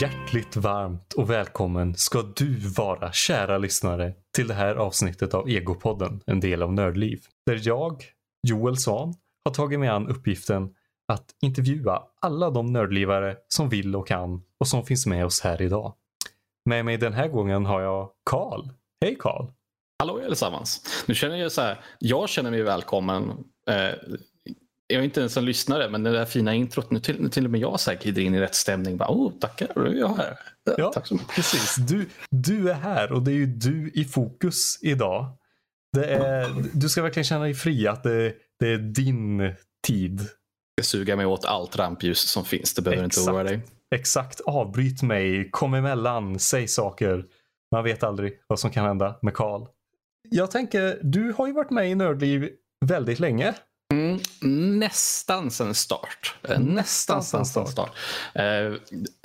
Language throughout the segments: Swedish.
Hjärtligt varmt och välkommen ska du vara kära lyssnare till det här avsnittet av Egopodden, en del av Nördliv. Där jag, Joel Svan, har tagit mig an uppgiften att intervjua alla de nördlivare som vill och kan och som finns med oss här idag. Med mig den här gången har jag Karl. Hej Karl! Hallå allesammans! Nu känner jag så här, jag känner mig välkommen. Eh, jag är inte ens en lyssnare, men det där fina introt, nu till, till och med jag glider in i rätt stämning. Bara, oh, tackar, då är jag här. Ja, Tack så mycket. precis. Du, du är här och det är ju du i fokus idag. Det är, du ska verkligen känna dig fri att det, det är din tid. Jag ska suga mig åt allt rampljus som finns, det behöver Exakt. inte oroa dig. Exakt, avbryt mig, kom emellan, säg saker. Man vet aldrig vad som kan hända med Karl. Jag tänker, du har ju varit med i Nördliv väldigt länge. Mm, nästan sen start. Eh, Nästan sen sen start. Eh,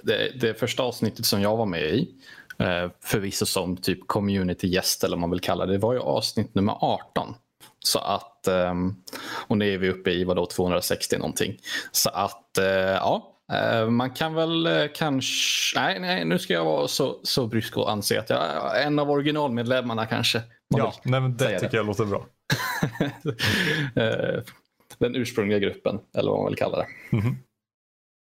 det, det första avsnittet som jag var med i, eh, förvisso som typ community-gäst eller vad man vill kalla det, det var ju avsnitt nummer 18. Så att, ehm, och nu är vi uppe i vadå, 260 någonting. Så att, ja. Man kan väl kanske... Nej, nej, nu ska jag vara så, så brysk och anse att jag är en av originalmedlemmarna kanske. Man Ja, nej, det tycker jag låter bra. Eh, den ursprungliga gruppen, eller vad man vill kalla det. Mm-hmm.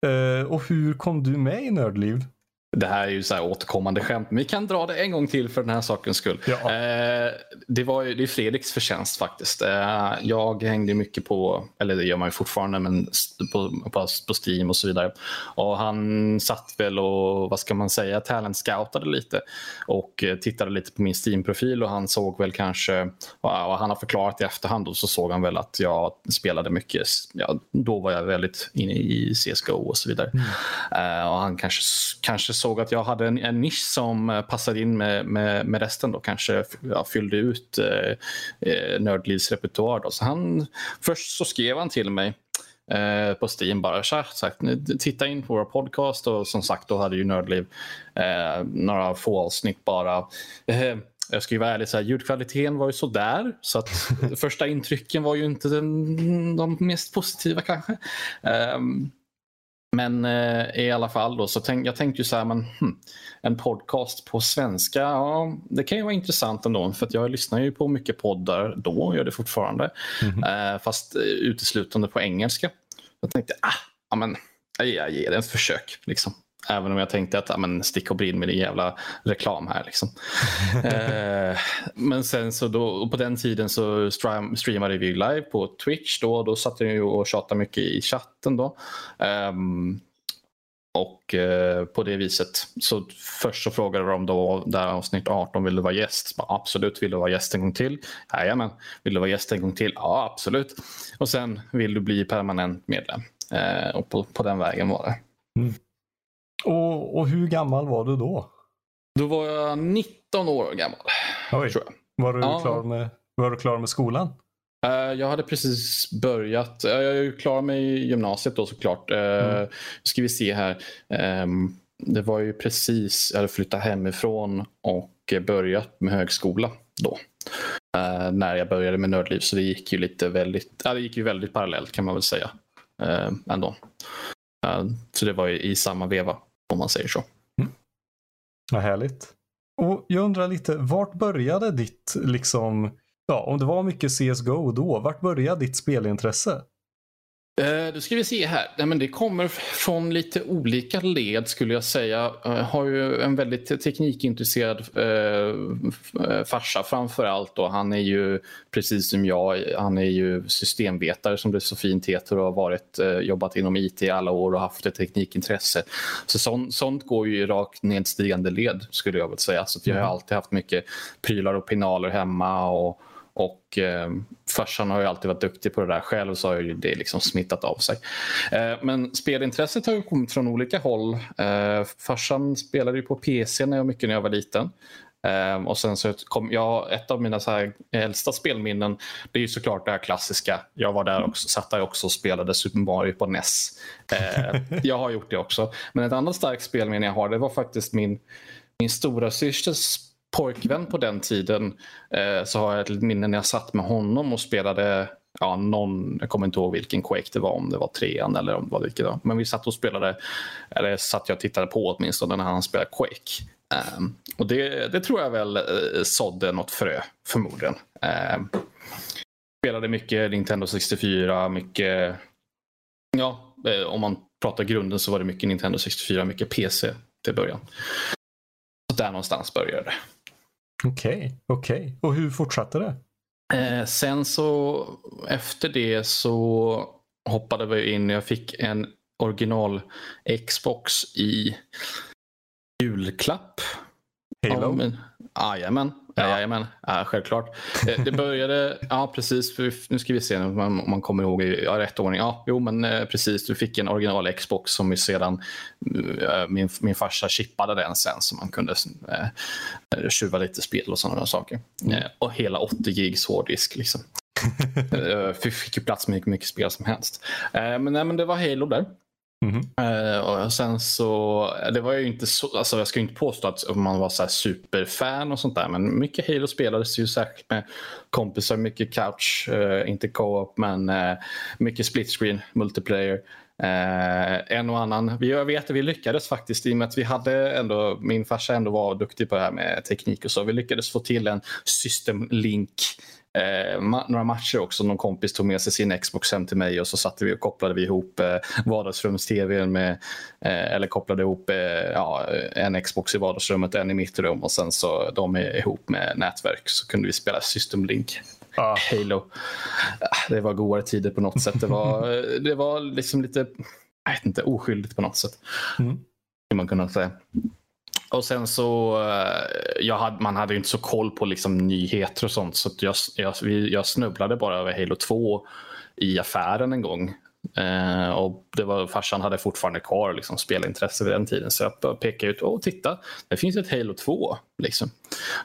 Eh, och hur kom du med i Nördliv? Det här är ju så här återkommande skämt, men vi kan dra det en gång till för den här sakens skull. Ja. Eh, det, var ju, det är Fredriks förtjänst faktiskt. Eh, jag hängde mycket på, eller det gör man ju fortfarande, men på, på, på Steam och så vidare. Och han satt väl och, vad ska man säga, talent scoutade lite och eh, tittade lite på min Steam-profil och han såg väl kanske, och han har förklarat i efterhand och så såg han väl att jag spelade mycket, ja, då var jag väldigt inne i CSGO och så vidare. Eh, och han kanske, kanske såg att jag hade en, en nisch som eh, passade in med, med, med resten då kanske ja, fyllde ut eh, eh, Nördlivs repertoar. Då. Så han, först så skrev han till mig eh, på Steam bara så sagt, titta in på vår podcast och som sagt då hade ju Nördliv eh, några få avsnitt bara. Eh, jag ska ju vara ärlig, så här, ljudkvaliteten var ju sådär. Så att första intrycken var ju inte den, de mest positiva kanske. Um, men eh, i alla fall då så tänk, jag tänkte ju så här, men hmm, en podcast på svenska, ja, det kan ju vara intressant ändå. För att jag lyssnar ju på mycket poddar då, och gör det fortfarande. Eh, fast eh, uteslutande på engelska. Jag tänkte, ah, ja, men, jag ger det ett försök. Liksom. Även om jag tänkte att men, stick och brinn med din jävla reklam här. Liksom. eh, men sen så då, och på den tiden så stream, streamade vi live på Twitch. Då, då satt jag ju och tjatade mycket i chatten. Då. Ehm, och eh, på det viset. Så först så frågade de då där avsnitt 18 vill du vara gäst? Bara, absolut, vill du vara gäst en gång till? Jajamän. Vill du vara gäst en gång till? Ja, absolut. Och sen vill du bli permanent medlem? Eh, och på, på den vägen var det. Och, och hur gammal var du då? Då var jag 19 år gammal. Oj. Tror jag. Var du, Ja. klar med, var du klar med skolan? Eh, Jag hade precis börjat. eh, Jag är ju klar med gymnasiet då såklart. Eh, Mm. Nu ska vi se här. Ehm, Det var ju precis, jag hade flyttat hemifrån och börjat med högskola då. När jag började med Nördliv så det gick ju lite väldigt, det gick ju väldigt parallellt kan man väl säga. Ändå. Så det var ju i samma veva om man säger så. Mm. Vad härligt. Och jag undrar lite, vart började ditt, liksom, ja om det var mycket CSGO då, vart började ditt spelintresse? Eh, Då ska vi se här. Nej, men det kommer från lite olika led skulle jag säga. Jag har ju en väldigt teknikintresserad eh, eh, farsa framför allt. Då. Han är ju precis som jag, han är ju systemvetare som det så fint heter och har varit, eh, jobbat inom IT i alla år och haft ett teknikintresse. Så sånt, sånt går ju i rakt nedstigande led skulle jag väl säga. Så att jag har Mm. alltid haft mycket prylar och pinaler hemma och och eh, farsan har ju alltid varit duktig på det där. Själv så har ju det liksom smittat av sig. Eh, men spelintresset har ju kommit från olika håll. Eh, farsan spelade ju på PC när jag, mycket när jag var liten. Eh, och sen så kom jag, ett av mina så här äldsta spelminnen det är ju såklart det här klassiska. Jag var där också, satt där också och spelade Super Mario på NES. Eh, jag har gjort det också. Men ett annat starkt spelminne jag har det var faktiskt min, min stora systers pojkvän på den tiden eh, så har jag ett minne när jag satt med honom och spelade ja, någon, jag kommer inte ihåg vilken Quake det var, om det var trean eller om det var vilket. Då. Men vi satt och spelade, eller satt jag och tittade på åtminstone när han spelade Quake. Um, och det, det, tror jag väl uh, sådde något frö, förmodligen. Um, spelade mycket Nintendo 64, mycket... Ja, eh, om man pratar grunden så var det mycket Nintendo 64, mycket PC till början. Så där någonstans började det. Okej, okay, okej. Okay. Och hur fortsatte det? Eh, sen så efter det så hoppade vi in. Jag fick en original Xbox i julklapp. Halo? Jajamän, ja. jajamän. Ja, självklart. Eh, det började, ja precis, nu ska vi se om man, kommer ihåg i ja, rätt ordning. Ja, jo men eh, precis, du fick en original Xbox som vi sedan, eh, min, min farsa chippade den sen så man kunde eh, tjuva lite spel och sådana saker. Mm. och hela 80 gigs hårddisk liksom. Fick ju plats med mycket, mycket spel som helst. men, nej, men det var Halo där. Mm -hmm. och sen så, det var ju inte så, alltså jag ska inte påstå att man var så superfan och sånt där, men mycket Halo spelades ju särskilt med kompisar, mycket couch, uh, inte co-op, men uh, mycket split screen, multiplayer. En och annan. Jag vet att vi lyckades faktiskt i och med att vi hade ändå, min farsa ändå var duktig på det här med teknik och så. Vi lyckades få till en system link eh, ma några matcher också. Någon kompis tog med sig sin Xbox hem till mig och så satte vi och kopplade vi ihop eh, vardagsrums-tvn med, eh, eller kopplade ihop eh, ja, en Xbox i vardagsrummet, en i mitt rum och sen så de är ihop med nätverk så kunde vi spela System Link. Ah. Halo. Ah, det var godare tider på något sätt. Det var, det var liksom lite, jag vet inte, oskyldigt på något sätt. Mm. man kunna säga. Och sen så, eh, jag hade, man hade ju inte så koll på liksom nyheter och sånt så jag, jag, jag snubblade bara över Halo 2 i affären en gång. Eh, och det var, farsan hade fortfarande kvar liksom, spelintresse vid den tiden så jag pekade ut, åh titta, det finns ett Halo 2. Liksom.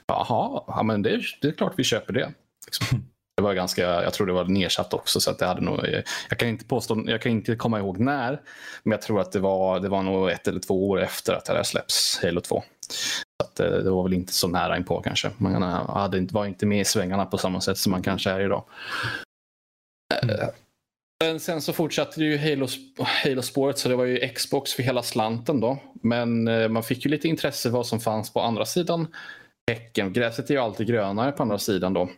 Jaha, ja, men det, det är klart vi köper det. Liksom. Det var ganska, jag tror det var nedsatt också så att det hade nog, jag kan inte påstå, jag kan inte komma ihåg när, men jag tror att det var, det var nog ett eller två år efter att det hade släppts Halo 2. Så att det, det var väl inte så nära inpå kanske. Man hade, var inte med i svängarna på samma sätt som man kanske är idag. Mm. Men sen så fortsatte ju Halo, Halo-spåret så det var ju Xbox för hela slanten då. Men eh, man fick ju lite intresse vad som fanns på andra sidan häcken. Gräset är ju alltid grönare på andra sidan då.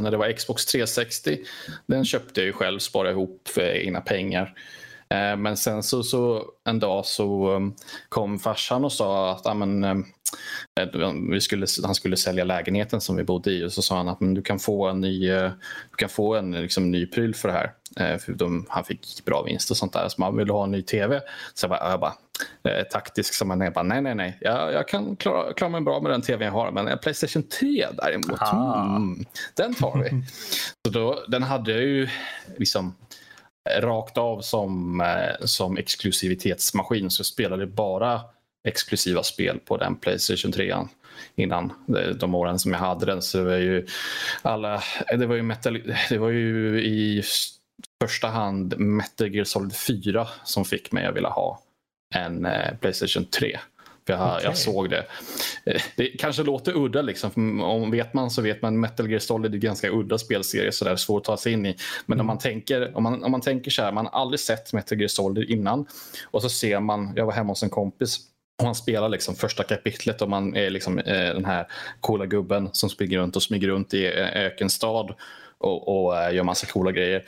När det var Xbox 360, den köpte jag ju själv, sparade ihop för egna pengar. Eh, men sen så, så en dag så um, kom farsan och sa att amen, um, eh, um, vi skulle, han skulle sälja lägenheten som vi bodde i och så sa han att men du kan få en ny, eh, du kan få en liksom, ny pryl för det här. För de, han fick bra vinst och sånt där. Så man ville ha en ny tv. Så jag bara, jag bara taktisk som man är. Bara, nej, nej, nej. Jag, jag kan klara, klara mig bra med den tv jag har. Men Playstation 3 däremot, mm, den tar vi. så då, den hade jag ju liksom rakt av som, eh, som exklusivitetsmaskin så spelade bara exklusiva spel på den Playstation 3 innan de åren som jag hade den. Så det var ju alla, det var ju, metal, det var ju i första hand Metal Gear Solid 4 som fick mig att vilja ha en eh, Playstation 3. För jag, okay. jag såg det. Eh, det kanske låter udda, liksom. om vet man så vet man. Metal Gear Solid är en ganska udda spelserie, så det är svårt att ta sig in i. Men mm. om, man tänker, om, man, om man tänker så här, man har aldrig sett Metal Gear Solid innan och så ser man, jag var hemma hos en kompis och han spelar liksom första kapitlet och man är liksom, eh, den här coola gubben som springer runt och smyger runt i eh, ökenstad och, och eh, gör massa coola grejer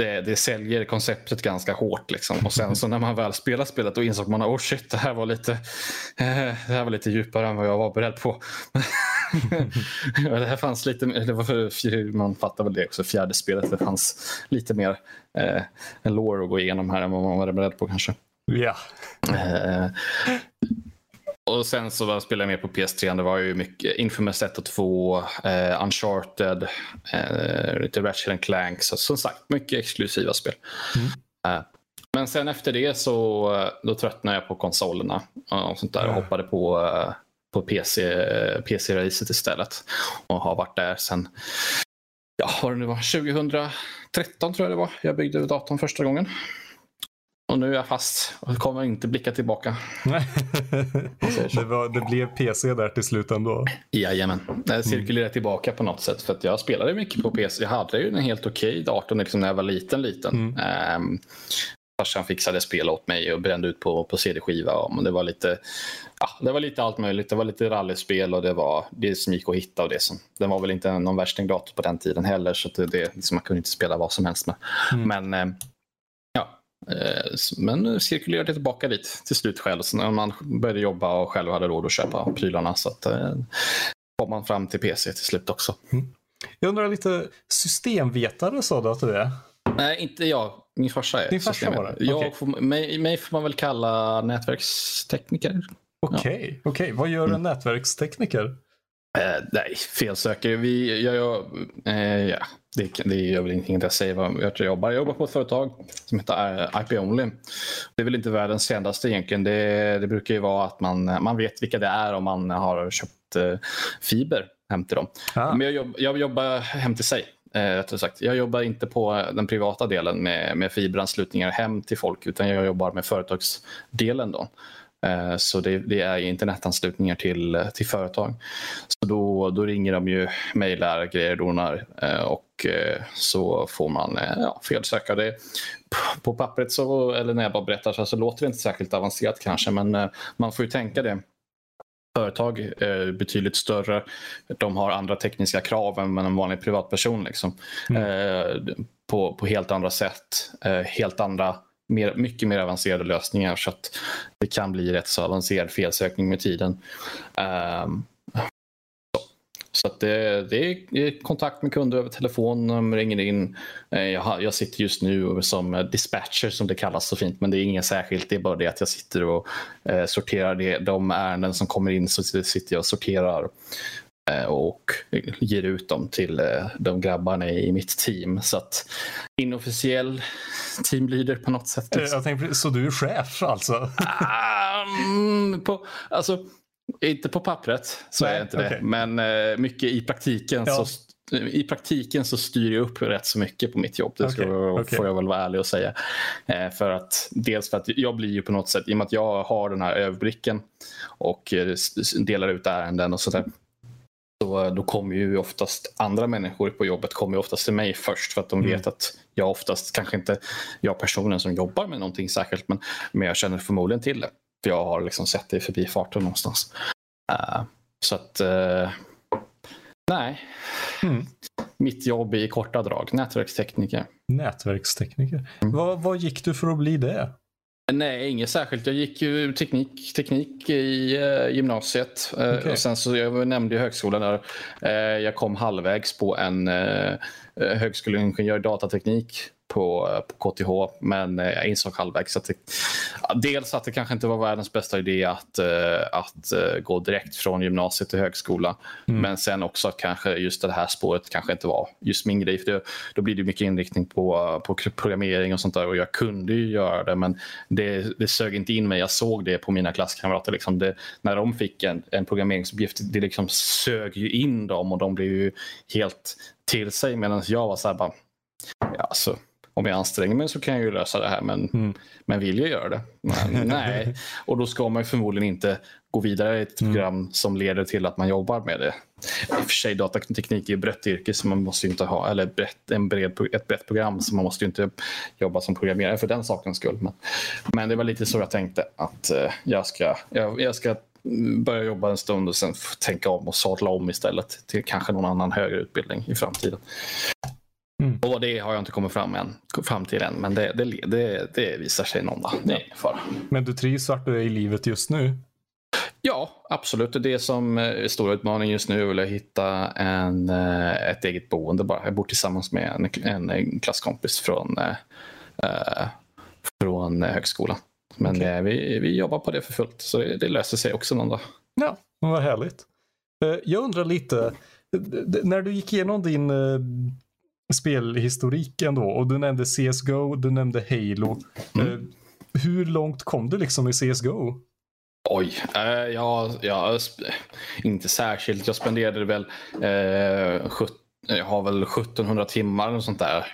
det, det säljer konceptet ganska hårt. Liksom. Och sen så när man väl spelar spelet då insåg man att oh shit, det här var lite, eh, det här var lite djupare än vad jag var beredd på. det här fanns lite, det var för, man fattar väl det också, fjärde spelet, det fanns lite mer eh, en lore att gå igenom här än vad man var beredd på kanske. Ja. Eh, och sen så spelade jag mer på PS3. Det var ju mycket Infamous 1 och 2, eh, Uncharted, eh, lite Ratchet Clank. Så som sagt, mycket exklusiva spel. Mm. Eh, men sen efter det så eh, då tröttnade jag på konsolerna och sånt där och hoppade på, eh, på PC, PC-racet istället. Och har varit där sen, ja vad det nu var, 2013 tror jag det var. Jag byggde datorn första gången. Och nu är jag fast och kommer inte blicka tillbaka. det, var, det blev PC där till slut ändå. Jajamän. Jag cirkulerar mm. tillbaka på något sätt. För att jag spelade mycket på PC. Jag hade ju en helt okej okay dator liksom när jag var liten. liten. Mm. Um, farsan fixade spel åt mig och brände ut på, på CD-skiva. Det var lite ja, det var lite allt möjligt. Det var lite rallyspel och det var det som gick att hitta. Och det som, den var väl inte någon värstingdator på den tiden heller så det, det, liksom, man kunde inte spela vad som helst med. Mm. Men eh, ja, eh, men cirkulerade tillbaka dit till slut själv. Så när man började jobba och själv hade råd att köpa prylarna så att, eh, kom man fram till PC till slut också. Mm. Jag undrar lite, systemvetare sa du att du är? Nej, inte jag. Min farsa är Din farsa var det? Okay. får, mig, mig får man väl kalla nätverkstekniker. Okej, okay, ja. okay. vad gör en mm. nätverkstekniker? Eh, nej, felsöker. Vi, jag, jag, eh, ja, det, det gör väl ingenting att jag säger vad jag jobbar. Jag jobbar på ett företag som heter eh, IP Only. Det är väl inte världens kändaste egentligen. Det, det brukar ju vara att man, man vet vilka det är om man har köpt eh, fiber hem till dem. Ah. Men jag, jobb, jag jobbar hem till sig. Eh, sagt. Jag jobbar inte på den privata delen med, med fiberanslutningar hem till folk utan jag jobbar med företagsdelen. Då. Eh, så det, det, är internetanslutningar till, till företag. Så då, då ringer de ju, mejlar, grejer, donar eh, och eh, så får man ja, felsöka. Det, på pappret så, eller när jag bara berättar så, så låter det inte särskilt avancerat kanske men man får ju tänka det företag är betydligt större. De har andra tekniska krav än en vanlig privatperson. Liksom. Mm. på, på helt andra sätt. helt andra mer, mycket mer avancerade lösningar så att det kan bli rätt så avancerad felsökning med tiden. Um, så det, det, är kontakt med kunder över telefon, de ringer in. Eh, jag, jag, sitter just nu som dispatcher som det kallas så fint, men det är inget särskilt. Det är bara det att jag sitter och eh, sorterar det, de ärenden som kommer in så sitter jag och sorterar Eh, och ger ut dem till eh, de grabbarna i mitt team. Så att inofficiell teamleader på något sätt. Liksom. Jag tänkte, så du är chef alltså? um, på, alltså inte på pappret, så Nej, är inte okay. det. Men uh, mycket i praktiken ja. så i praktiken så styr jag upp rätt så mycket på mitt jobb. Det okay, okay. får jag väl vara ärlig och säga. Eh, för att, dels för att jag blir ju på något sätt, i och med att jag har den här överblicken och delar ut ärenden och sådär, så då kommer ju oftast andra människor på jobbet kommer oftast till mig först för att de mm. vet att jag oftast, kanske inte jag personen som jobbar med någonting särskilt, men, men jag känner förmodligen till det. För jag har liksom sett det i förbifarten någonstans. Uh, så att, uh, nej. Mm. Mitt jobb i korta drag, nätverkstekniker. Nätverkstekniker. Mm. Vad, vad gick du för att bli det? Nej, inget särskilt. Jag gick ju teknik, teknik i uh, gymnasiet. Uh, okay. och sen så, jag nämnde ju högskolan där. Uh, jag kom halvvägs på en uh, högskoleingenjör datateknik på, på KTH, men eh, jag insåg halvvägs att det, dels att det kanske inte var världens bästa idé att, eh, att eh, gå direkt från gymnasiet till högskola, mm. men sen också att kanske just det här spåret kanske inte var just min grej. För det, då blir det mycket inriktning på, på programmering och sånt där och jag kunde ju göra det, men det, det sög inte in mig. Jag såg det på mina klasskamrater. Liksom det, när de fick en, en programmeringsuppgift, det liksom sög ju in dem och de blev ju helt till sig medan jag var så här bara, ja, alltså, om jag anstränger mig så kan jag ju lösa det här men, mm. men vill jag göra det? Men, nej. Och då ska man förmodligen inte gå vidare i ett mm. program som leder till att man jobbar med det. I och för sig datateknik är ett brett yrke så man måste inte ha, eller brett, en bred, ett brett program så man måste inte jobba som programmerare för den sakens skull. Men, men det var lite så jag tänkte att uh, jag, ska, jag, jag ska börja jobba en stund och sen tänka om och sadla om istället till kanske någon annan högre utbildning i framtiden. Mm. Och det har jag inte kommit fram, än, fram till än, men det, det, det, det visar sig någon dag. Det är fara. Men du trivs vart du är i livet just nu? Ja, absolut. Det som är stora utmaningen just nu är att hitta en, eh, ett eget boende bara. Jag bor tillsammans med en, en klasskompis från, äh, från högskolan. Men okay. vi, vi jobbar på det för fullt, så det, det löser sig också någon dag. Ja, vad härligt. Jag undrar lite, när du gick igenom din spelhistorik ändå. Och du nämnde CSGO, du nämnde Halo. Mm. Uh, hur långt kom du liksom i CSGO? Oj, uh, ja, ja, inte särskilt. Jag spenderade väl, uh, sjut, jag har väl 1700 timmar och sånt där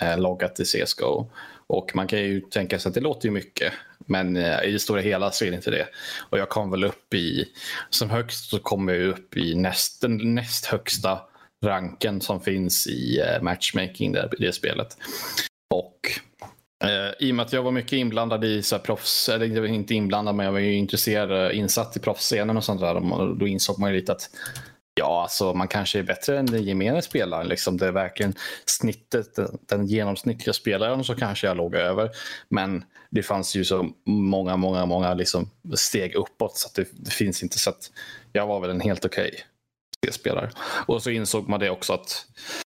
eh, loggat i CSGO. Och man kan ju tänka sig att det låter ju mycket, men eh, i det stora hela så är det inte det. Och jag kom väl upp i, som högst så kom jag upp i näst, den näst högsta ranken som finns i eh, matchmaking där, i det spelet. Och eh, i och med att jag var mycket inblandad i så här, proffs, eller inte inblandad men jag var ju intresserad, eh, insatt i proffsscenen och sånt där. Då insåg man ju lite att Ja, alltså man kanske är bättre än den gemene spelaren. Liksom det är verkligen snittet, den, den genomsnittliga spelaren så kanske jag låg över. Men det fanns ju så många, många, många liksom steg uppåt så det, det, finns inte. Så att jag var väl en helt okej okay spelare. Och så insåg man det också att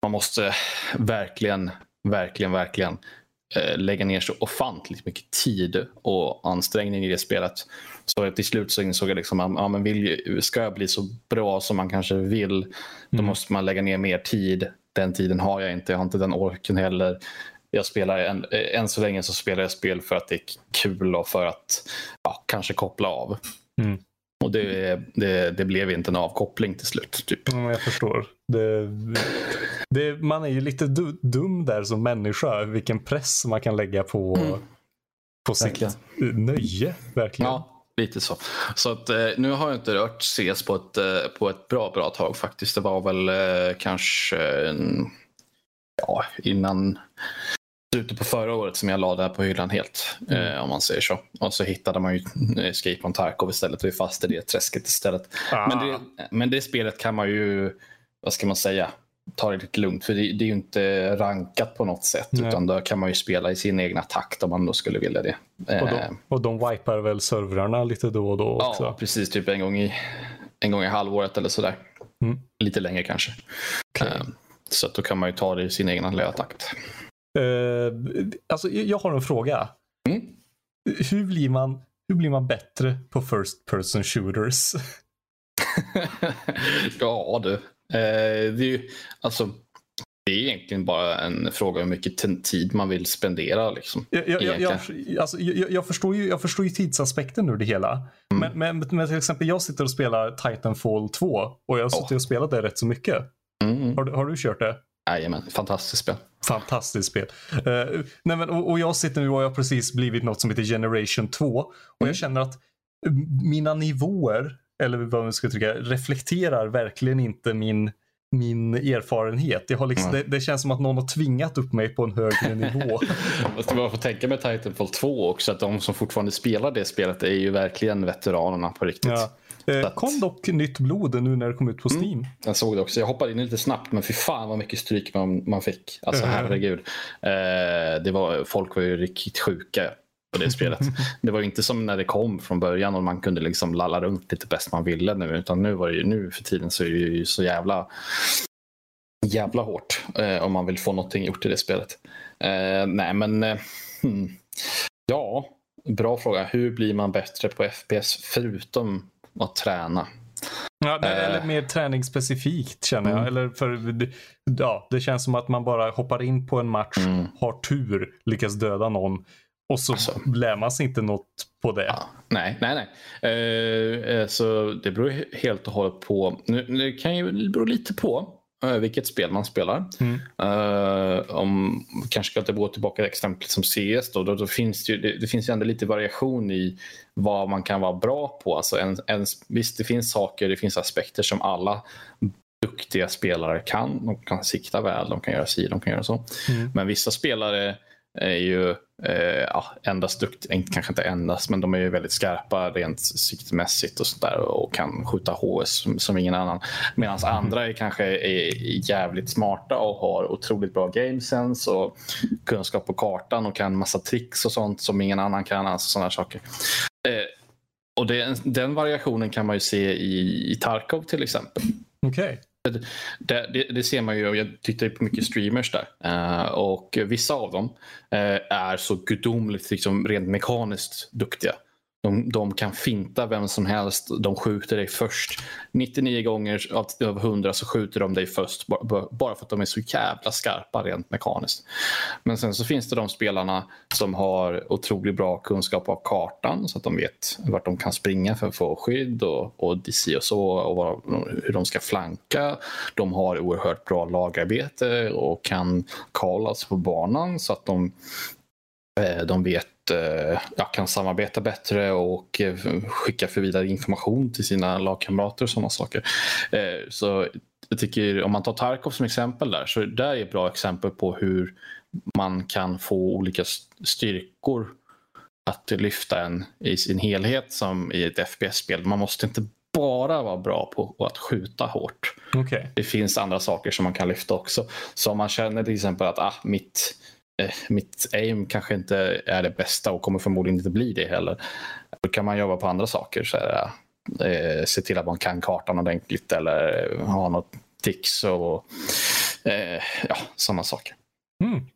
man måste verkligen, verkligen, verkligen eh, lägga ner så ofantligt mycket tid och ansträngning i det spelet. Så till slut så insåg jag liksom att ja, men vill, ska jag bli så bra som man kanske vill, då mm. måste man lägga ner mer tid. Den tiden har jag inte. Jag har inte den orken heller. Jag spelar än, än så länge så spelar jag spel för att det är kul och för att ja, kanske koppla av. Mm. Och det, det, det, blev inte en avkoppling till slut. Typ. Mm, jag förstår. Det, det, man är ju lite dum där som människa. Vilken press man kan lägga på, mm. på sitt verkligen. nöje. Verkligen. Ja, lite så. Så att, eh, nu har jag inte rört CS på ett, eh, på ett bra, bra tag faktiskt. Det var väl eh, kanske en, ja, innan slutet på förra året som jag la det här på hyllan helt. Mm. Eh, om man säger så. Och så hittade man ju Escape on Tarkov istället och är fast i det träsket istället. Ah. Men, det, men det spelet kan man ju, vad ska man säga, ta det lite lugnt. För det, det är ju inte rankat på något sätt. Nej. Utan då kan man ju spela i sin egna takt om man då skulle vilja det. Och de, eh. och de wipar väl servrarna lite då och då också? Ja, precis. Typ en gång i, en gång i halvåret eller sådär. Mm. Lite längre kanske. Okay. Eh, så då kan man ju ta det i sin egen lilla takt. Uh, alltså, jag har en fråga. Mm. Hur, blir man, hur blir man bättre på first person shooters? ja du. Uh, det, är ju, alltså, det är egentligen bara en fråga hur mycket tid man vill spendera. Liksom, jag, jag, jag, alltså, jag, förstår ju, jag förstår ju tidsaspekten ur det hela. Mm. Men, men, men, till exempel jag sitter och spelar Titanfall 2 och jag har suttit oh. och spelat det rätt så mycket. Mm. Har, har, du kört det? Jajamän, fantastiskt spel. Fantastiskt spel. Uh, nej men, och, och, jag sitter nu och jag har precis blivit något som heter Generation 2. Och mm. jag känner att mina nivåer, eller vad man ska tycka, reflekterar verkligen inte min min erfarenhet. Jag har liksom, mm. det, det, känns som att någon har tvingat upp mig på en högre nivå. Fast man får tänka med Titanfall 2 också att de som fortfarande spelar det spelet är ju verkligen veteranerna på riktigt. Ja. Eh. Kom dock nytt blod nu när det kom ut på mm. Steam. Mm, jag såg det också. Jag hoppade in lite snabbt men fy fan vad mycket stryk man, man fick. Alltså uh herregud. Eh, det var, folk var ju riktigt sjuka på det spelet. det var inte som när det kom från början och man kunde liksom lalla runt lite bäst man ville nu. Utan nu, var det ju, nu för tiden så är det ju så jävla jävla hårt eh, om man vill få någonting gjort i det spelet. Eh, nej men eh, hmm. ja, bra fråga. Hur blir man bättre på FPS förutom att träna? Ja, det, eller mer träningsspecifikt känner jag. Mm. Eller för, ja, det känns som att man bara hoppar in på en match, mm. har tur, lyckas döda någon och så alltså, lär man sig inte något på det. Ja, nej, nej, nej. Eh, så det beror helt och hållet på. Nu, det kan ju bero lite på uh, vilket spel man spelar. Mm. Uh, om kanske ska gå tillbaka till exemplet som CS då, då, då finns det, ju, det, det, finns ju ändå lite variation i vad man kan vara bra på. Alltså en, en, visst, det finns saker, det finns aspekter som alla duktiga spelare kan. De kan sikta väl, de kan göra si, de kan göra så. Mm. Men vissa spelare är ju eh, ja, endast duktiga, kanske inte endast, men de är ju väldigt skarpa rent siktmässigt och sådär och kan skjuta HS som, som ingen annan. Medan mm. andra är kanske är jävligt smarta och har otroligt bra gamesense och kunskap på kartan och kan massa tricks och sånt som ingen annan kan. Alltså sådana saker. Eh, och det, den variationen kan man ju se i, i Tarkov till exempel. Okay. Det, det, det, ser man ju, jag tittar på mycket streamers där. Uh, och vissa av dem uh, är så gudomligt liksom, rent mekaniskt duktiga. De, de kan finta vem som helst. De skjuter dig först. 99 gånger av 100 så skjuter de dig först bara för att de är så jävla skarpa rent mekaniskt. Men sen så finns det de spelarna som har otroligt bra kunskap av kartan så att de vet vart de kan springa för att få skydd och, och DC och så och vad, hur de ska flanka. De har oerhört bra lagarbete och kan kallas på banan så att de, eh, de vet Eh, ja, kan samarbeta bättre och eh, skicka för vidare information till sina lagkamrater och sådana saker. Eh, så jag tycker om man tar Tarkov som exempel där, så där är ett bra exempel på hur man kan få olika styrkor att lyfta en i sin helhet som i ett FPS-spel. Man måste inte bara vara bra på att skjuta hårt. Okay. Det finns andra saker som man kan lyfta också. Så om man känner till exempel att ah, mitt Eh, mitt aim kanske inte är det bästa och kommer förmodligen inte bli det heller. Då kan man jobba på andra saker. Så här, eh, se till att man kan kartan ordentligt eller ha något tics och eh, ja, sådana saker. Mm.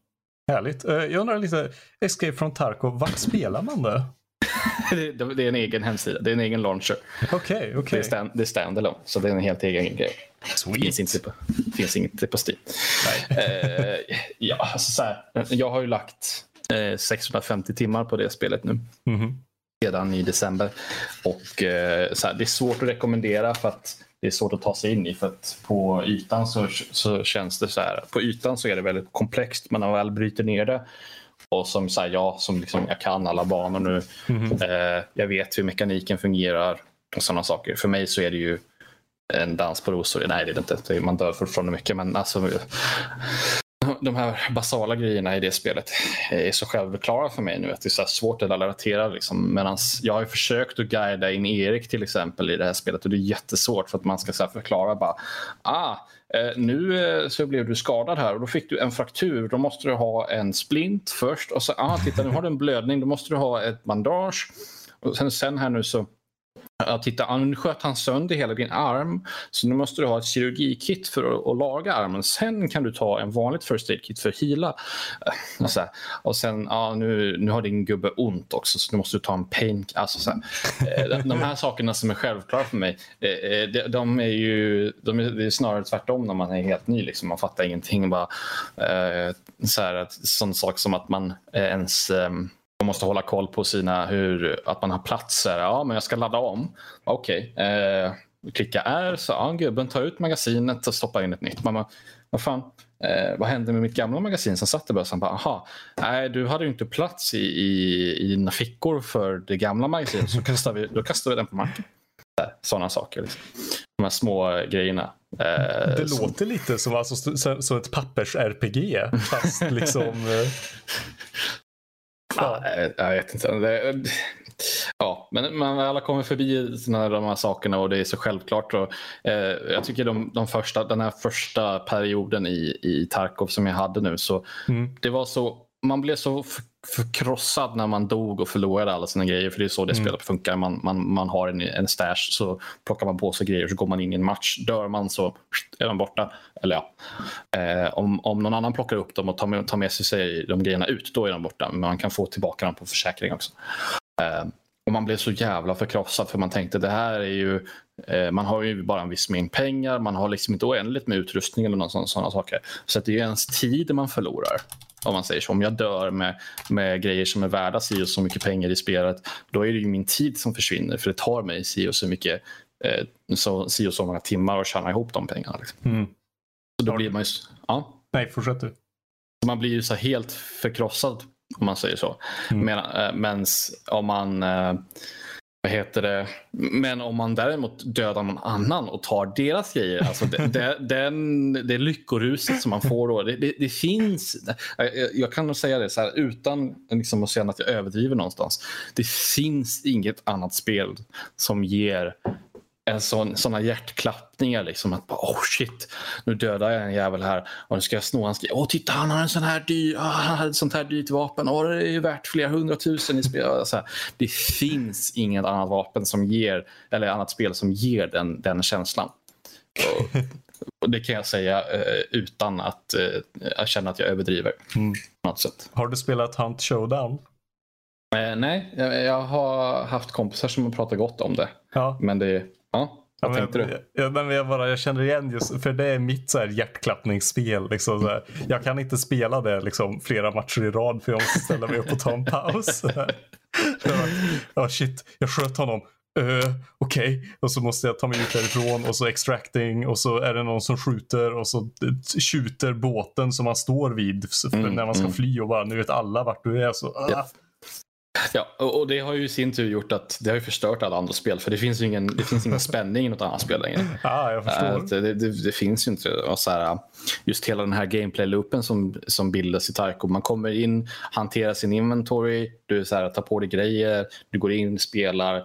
Härligt. Eh, jag undrar lite, Escape from Tarkov, vart spelar man det? det, är en egen hemsida, det är en egen launcher. Okay, okay. Det är, stand, det är standalone, så det är en helt egen grej. Sweet. Finns inte på, finns inte på Steam. eh, ja, alltså så här, jag har ju lagt eh, 650 timmar på det spelet nu. Mm -hmm. Redan i december. Och eh, så här, Det är svårt att rekommendera för att det är svårt att ta sig in i. För att på ytan så, så känns det så här. På ytan så är det väldigt komplext. Men när man väl bryter ner det och som så här, jag som liksom, jag kan alla banor nu. Mm eh, jag vet hur mekaniken fungerar och sådana saker. För mig så är det ju en dans på rosor. Nej, det är det inte. Man dör fortfarande mycket. Men alltså, de här basala grejerna i det spelet är så självklara för mig nu att det är så svårt att relatera. Liksom. Medans jag har försökt att guida in Erik till exempel i det här spelet och det är jättesvårt för att man ska så förklara bara ah, Eh, nu eh, så blev du skadad här och då fick du en fraktur. Då måste du ha en splint först och så ah, titta nu har du en blödning. Då måste du ha ett bandage och sen, sen här nu så att titta, nu sköt han sönder hela din arm så nu måste du ha ett kirurgikit för att, att laga armen. Sen kan du ta en vanligt first aid-kit för att hila. Och, så här. Och sen, ja, nu, nu har din gubbe ont också så nu måste du ta en pain... Alltså, så här. Eh, de här sakerna som är självklara för mig, eh, eh, de, de är ju de är, det är snarare tvärtom när man är helt ny. Liksom. Man fattar ingenting. Bara, så här, sån sak som att man ens ehm, man måste hålla koll på sina, hur, att man har platser. Ja, men jag ska ladda om. Okej. Okay. Eh, klicka R, så ja, gubben tar ut magasinet och stoppar in ett nytt. Man vad fan, eh, vad hände med mitt gamla magasin som satt i bössan? Bara, aha, nej, du hade ju inte plats i, i, i dina fickor för det gamla magasinet, så kastar vi, då kastar vi den på marken. Sådana saker. Liksom. De här små grejerna. Eh, det som... låter lite som, alltså, som ett pappers-RPG. Fast liksom... Ja. Jag vet inte. Det, ja, men man alla kommer förbi såna, de här sakerna och det är så självklart. Och, eh, jag tycker de, de första, den här första perioden i, i Tarkov som jag hade nu, så mm. det var så man blev så förkrossad när man dog och förlorade alla sina grejer. För det är så det mm. spelet funkar. Man, man, man har en, en stash så plockar man på sig grejer så går man in i en match. Dör man så är de borta. Eller ja. Eh, om, om någon annan plockar upp dem och tar med, tar med sig de grejerna ut, då är de borta. Men man kan få tillbaka dem på försäkring också. Eh, och man blev så jävla förkrossad för man tänkte det här är ju eh, man har ju bara en viss mängd pengar, man har liksom inte oändligt med utrustning eller sådana saker. Så det är ju ens tid man förlorar. Om man säger så. Om jag dör med, med grejer som är värda si och så mycket pengar i spelet, då är det ju min tid som försvinner. För det tar mig si och så mycket, eh, så, si och så många timmar att tjäna ihop de pengarna. Liksom. Mm. Så då blir man ju... Ja. Nej, fortsätt du. Man blir ju så helt förkrossad om man säger så. Mm. Men, mens om man äh, vad heter det? Men om man däremot dödar någon annan och tar deras grejer, alltså det, det, den, det lyckoruset som man får då, det, det, det finns, jag kan nog säga det så här, utan liksom att känna att jag överdriver någonstans. Det finns inget annat spel som ger en sån, såna hjärtklappningar. Liksom, att oh shit, nu dödar jag en jävel här och nu ska jag sno hans grej. Åh, titta han har en sån här dyr, ah, han har ett sånt här dyrt vapen. Åh, det är ju värt flera hundratusen i spel. Så det finns inget annat vapen som ger, eller annat spel som ger den, den känslan. Och, och det kan jag säga eh, utan att eh, känna att jag överdriver. Mm. Har du spelat Hunt Showdown? Eh, nej, jag, jag har haft kompisar som har pratat gott om det. Ja. Men det, ja, vad Ja, tänkte men, du? Ja, men jag, bara, jag känner igen just, för det är mitt så här hjärtklappningsspel. Liksom, så här. Jag kan inte spela det liksom, flera matcher i rad för jag måste ställa mig upp och ta en paus. Ja shit, jag sköt honom. Uh, Okej, och så måste jag ta mig ut därifrån och så extracting och så är det någon som skjuter och så eh, skjuter båten som man står vid Mm, när man ska mm. fly och bara nu vet alla vart du är. Så, ah. Ja. Ja, och det har ju i sin tur gjort att det har ju förstört alla andra spel. För det finns ju ingen, det finns ingen spänning i något annat spel längre. Ah, jag förstår. Äh, Det, det, det finns ju inte. Och så här, just hela den här gameplay-loopen som, som bildas i Tarkov. Man kommer in, hanterar sin inventory, du så här, tar på dig grejer, du går in, spelar.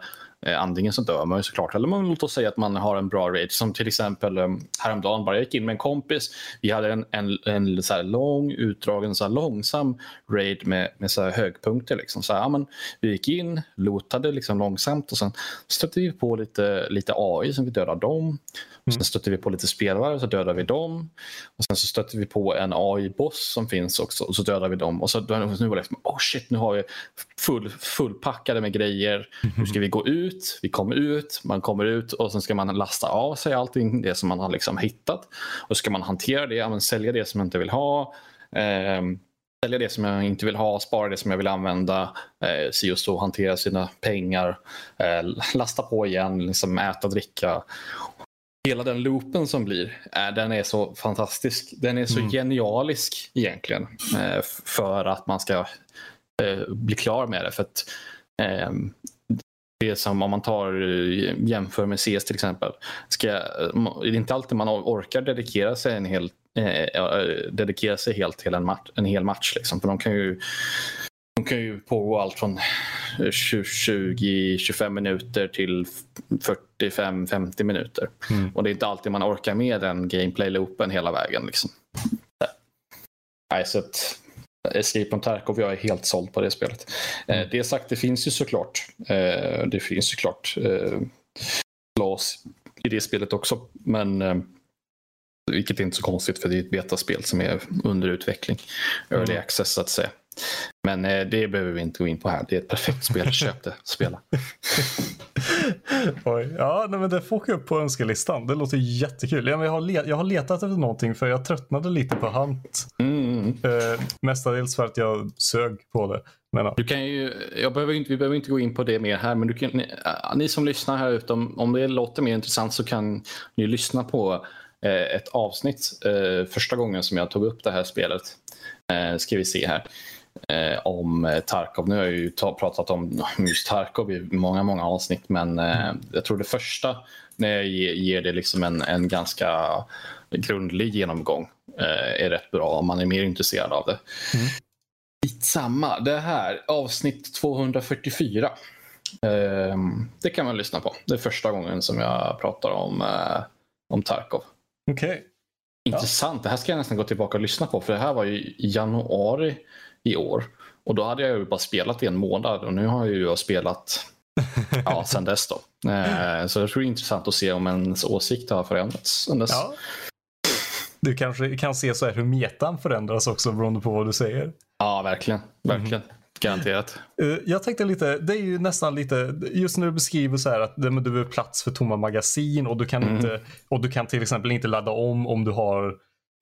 Eh, antingen så dör man ju såklart, eller man låt oss säga att man har en bra rage. Som till exempel eh, häromdagen, bara jag gick in med en kompis. Vi hade en, en, en så lång, utdragen, så långsam raid med, med så här högpunkter. Liksom. Så här, ja, men vi gick in, lootade liksom långsamt och sen stötte vi på lite, lite AI som vi dödade dem. Och sen stötte vi på lite spelare och så dödade vi dem. Och sen så stötte vi på en AI-boss som finns också och så dödade vi dem. Och så nu var det liksom, oh shit, nu har vi full, fullpackade med grejer. Nu ska vi gå ut, vi kommer ut, man kommer ut och sen ska man lasta av sig allting det som man har liksom hittat. Och ska man hantera det, ja, sälja det som man inte vill ha. ehm, sälja det som jag inte vill ha, spara det som jag vill använda, eh, si och så, hantera sina pengar, eh, lasta på igen, liksom äta, dricka. Hela den loopen som blir, eh, den är så fantastisk. Den är så Mm. genialisk egentligen eh, för att man ska eh, bli klar med det. För att, eh, det som om man tar eh, jämför med CS till exempel. Ska, det är inte alltid man orkar dedikera sig en hel eh, eh, dedikera sig helt till en, match, en hel match. Liksom. För de kan ju de kan ju pågå allt från 20-25 minuter till 45-50 minuter. Mm. Och det är inte alltid man orkar med den gameplay-loopen hela vägen. Liksom. Nej, så att Escape from Tarkov, jag är helt såld på det spelet. Eh, det sagt, det finns ju såklart eh, det finns ju klart eh, flaws i det spelet också. Men eh, vilket är inte så konstigt för det är ett betaspel som är under utveckling. Early Mm. access så att säga. Men eh, det behöver vi inte gå in på här. Det är ett perfekt spel. Köp det, spela. Oj. Ja, nej, men det får upp på önskelistan. Det låter jättekul. Jag, har jag har letat efter någonting för jag tröttnade lite på Hunt. Mm. Eh, mestadels för att jag sög på det. Men, ja. Du kan ju, jag behöver inte, vi behöver inte gå in på det mer här, men du kan, ni, äh, ni som lyssnar här ute, om, om det låter mer intressant så kan ni lyssna på eh, ett avsnitt eh, första gången som jag tog upp det här spelet. Eh, ska vi se här. Eh, om eh, Tarkov. Nu har jag ju ta, pratat om just Tarkov i många, många avsnitt, men eh, jag tror det första när jag ger, ger det liksom en, en ganska grundlig genomgång eh, är rätt bra om man är mer intresserad av det. Samma. Det här, avsnitt 244. Ehm, det kan man lyssna på. Det är första gången som jag pratar om, eh, om Tarkov. Okej. Intressant. Det här ska jag nästan gå tillbaka och lyssna på. För det här var ju i januari i år. Och då hade jag ju bara spelat i en månad och nu har jag ju spelat ja, sen dess. Då. Eh, så jag tror det är intressant att se om ens åsikt har förändrats sen dess. Ja. Du kanske kan se så här hur metan förändras också beroende på vad du säger. Ja, verkligen. Verkligen. Garanterat. Eh, Jag tänkte lite, det är ju nästan lite, just när du beskriver så här att men du behöver plats för tomma magasin och du kan Mm. inte, och du kan till exempel inte ladda om om du har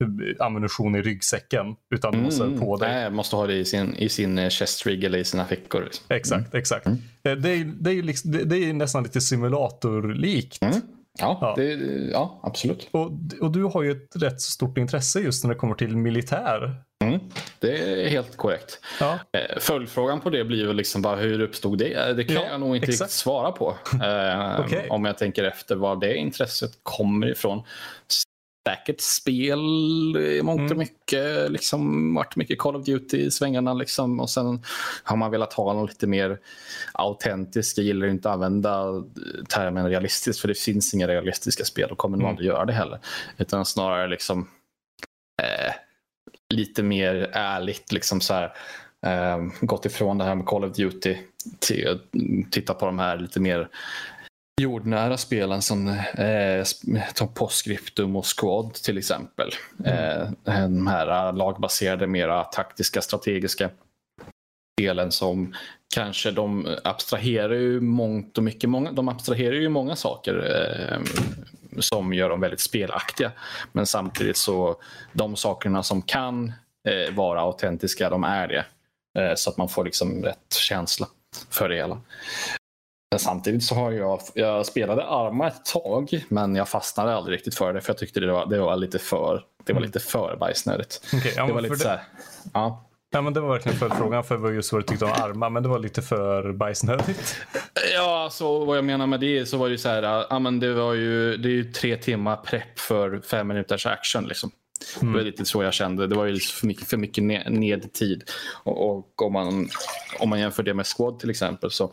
eh, ammunition i ryggsäcken. Utan du måste Mm. på dig. Nej, måste ha det i sin, i sin eh, chest rig eller i sina fickor. Liksom. Exakt, exakt. Mm. Det, är, det, är ju liksom, det, är nästan lite simulatorlikt. Mm. Ja, Ja. Det, ja, absolut. Och, och du har ju ett rätt stort intresse just när det kommer till militär. Mm. Det är helt korrekt. Ja, Eh, Följdfrågan på det blir väl liksom bara hur uppstod det? Eh, Det kan Ja, jag nog inte exakt. riktigt svara på. Eh, Okej. Om jag tänker efter var det intresset kommer ifrån. Säkert spel i mångt och Mm. mycket. Liksom, varit mycket Call of Duty i svängarna. Liksom, och sen har man velat ha något lite mer autentiskt. Jag gillar inte att använda termen realistiskt för det finns inga realistiska spel och kommer nog Mm. aldrig göra det heller. Utan snarare liksom eh, lite mer ärligt. Liksom så här, eh, gått ifrån det här med Call of Duty till att titta på de här lite mer jordnära spelen som eh, som Postscriptum och Squad till exempel. Eh, de här lagbaserade, mera taktiska, strategiska. spelen som kanske de abstraherar ju mångt och mycket. Många, de abstraherar ju många saker eh, som gör dem väldigt spelaktiga. Men samtidigt så de sakerna som kan eh, vara autentiska, de är det. Eh, så att man får liksom rätt känsla för det hela. Men samtidigt så har jag, jag spelade Arma ett tag men jag fastnade aldrig riktigt för det för jag tyckte det var, det var lite för det var lite för bajsnödigt. Okay, ja, det var lite det... så här, ja. Ja, men det var verkligen följdfrågan för just vad du tyckte om Arma, men det var lite för bajsnödigt. Ja, så vad jag menar med det så var det så här, ja men det var ju, det är ju tre timmar prepp för fem minuters action liksom. Mm. Det var lite så jag kände. Det var ju för mycket, för mycket nedtid. Och, och om, man, om man jämför det med Squad till exempel så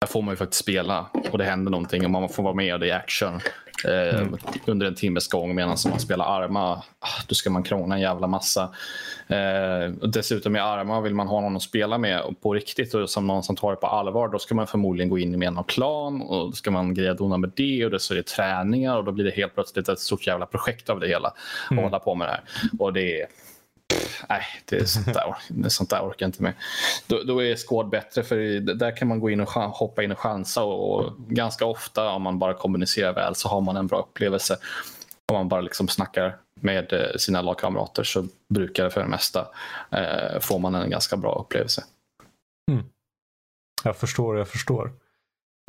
där får man ju faktiskt spela och det händer någonting och man får vara med i action eh, mm. under en timmes gång medan man spelar arma, ah, då ska man krångla en jävla massa. Eh, dessutom i arma vill man ha någon att spela med på riktigt och som någon som tar det på allvar då ska man förmodligen gå in med någon klan och då ska man greja dona med det och det så är det träningar och då blir det helt plötsligt ett stort jävla projekt av det hela mm. hålla på med det här. Och det är nej, det är sånt där, sånt där orkar jag inte med. Då, då är skåd bättre för där kan man gå in och hoppa in och chansa och, och, ganska ofta om man bara kommunicerar väl så har man en bra upplevelse. Om man bara liksom snackar med eh, sina lagkamrater så brukar det för det mesta eh, får man en ganska bra upplevelse. Mm. Jag förstår, jag förstår.